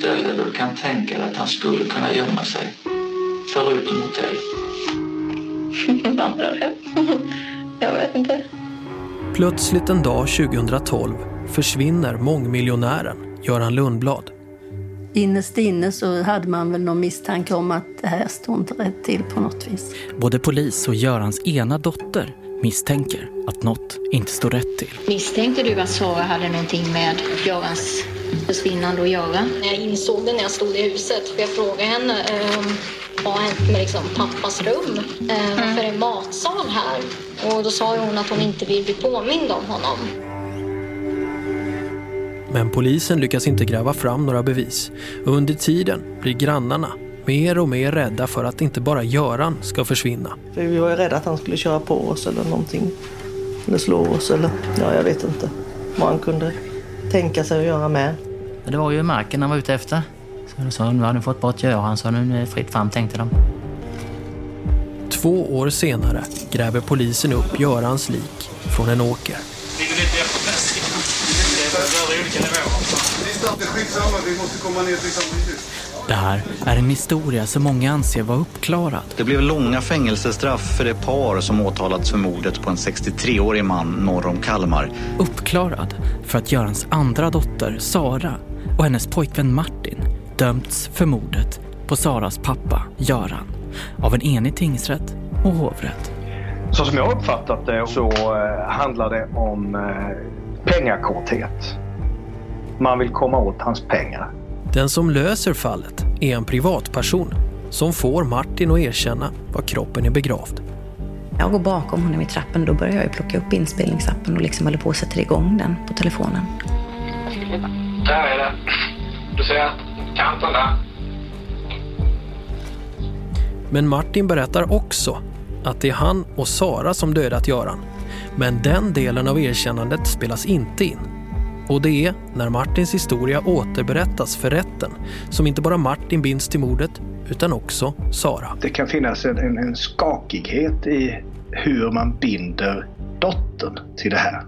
ställe där du kan tänka dig att han skulle kunna gömma sig? Förutom mot dig. Vandrare. Jag vet inte. Plötsligt en dag 2012 försvinner mångmiljonären Göran Lundblad. Innerst inne så hade man väl någon misstanke om att det här stod inte rätt till på något vis. Både polis och Görans ena dotter misstänker att något inte står rätt till. Misstänkte du att Sara hade någonting med Görans försvinnande att göra? När jag insåg det när jag stod i huset, för jag frågade henne eh, vad har hänt med liksom, pappas rum? Eh, är det matsal här? Och då sa hon att hon inte vill bli påmind om honom. Men polisen lyckas inte gräva fram några bevis. Och under tiden blir grannarna mer och mer rädda för att inte bara Göran ska försvinna. För vi var ju rädda att han skulle köra på oss eller någonting. Eller slå oss eller ja, jag vet inte vad han kunde tänka sig att göra med. Det var ju marken han var ute efter. Så då sa nu har du fått bort Göran så nu är det fritt fram tänkte de. Två år senare gräver polisen upp Görans lik från en åker. Det här är en historia som många anser var uppklarad. Det blev långa fängelsestraff för det par som åtalats för mordet på en 63-årig man norr om Kalmar. Uppklarad för att Görans andra dotter Sara och hennes pojkvän Martin dömts för mordet på Saras pappa Göran av en enig tingsrätt och hovrätt. Så som jag uppfattat det så eh, handlar det om eh, pengakorthet. Man vill komma åt hans pengar. Den som löser fallet är en privatperson som får Martin att erkänna var kroppen är begravd. Jag går bakom honom i trappen och då börjar jag plocka upp inspelningsappen och liksom håller på att sätta igång den på telefonen. Där är det. Du ser kanten där. Men Martin berättar också att det är han och Sara som dödat Göran. Men den delen av erkännandet spelas inte in. Och det är när Martins historia återberättas för rätten som inte bara Martin binds till mordet utan också Sara. Det kan finnas en, en, en skakighet i hur man binder dottern till det här.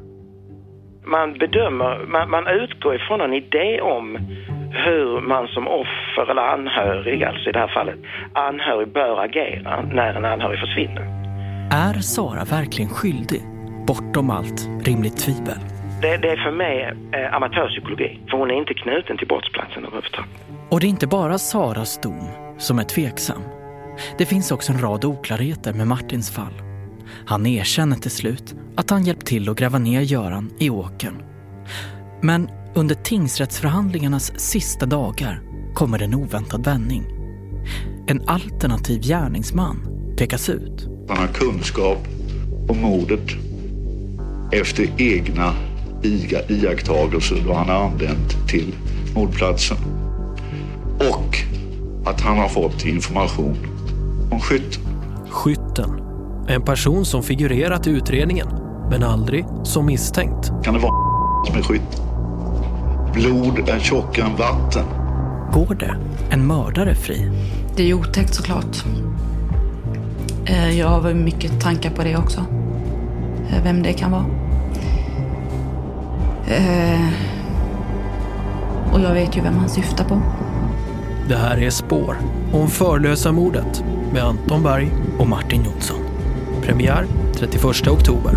Man bedömer, man, man utgår ifrån en idé om hur man som offer eller anhörig, alltså i det här fallet anhörig, bör agera när en anhörig försvinner. Är Sara verkligen skyldig? Bortom allt rimligt tvivel. Det, det är för mig eh, amatörpsykologi, för hon är inte knuten till brottsplatsen överhuvudtaget. Och det är inte bara Saras dom som är tveksam. Det finns också en rad oklarheter med Martins fall. Han erkänner till slut att han hjälpt till att gräva ner Göran i åkern. Men under tingsrättsförhandlingarnas sista dagar kommer en oväntad vändning. En alternativ gärningsman pekas ut. Han har kunskap om mordet efter egna iakttagelser då han har anlänt till mordplatsen. Och att han har fått information om skytten. Skytten. En person som figurerat i utredningen, men aldrig som misstänkt. Kan det vara som är skytten? Blod är tjockare än vatten. Går det en mördare fri? Det är ju otäckt såklart. Eh, Jag har mycket tankar på det också. Eh, Vem det kan vara. Eh, Och jag vet ju vem han syftar på. Det här är Spår om förlösa mordet med Anton Berg och Martin Jonsson. Premiär 31 oktober.